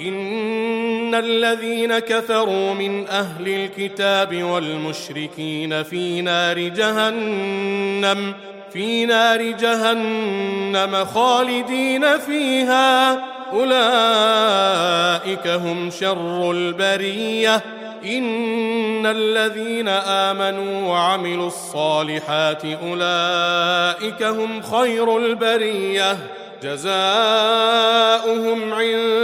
إن الذين كفروا من أهل الكتاب والمشركين في نار جهنم في نار جهنم خالدين فيها. أولئك هم شر البرية. إن الذين آمنوا وعملوا الصالحات أولئك هم خير البرية. جزاؤهم عند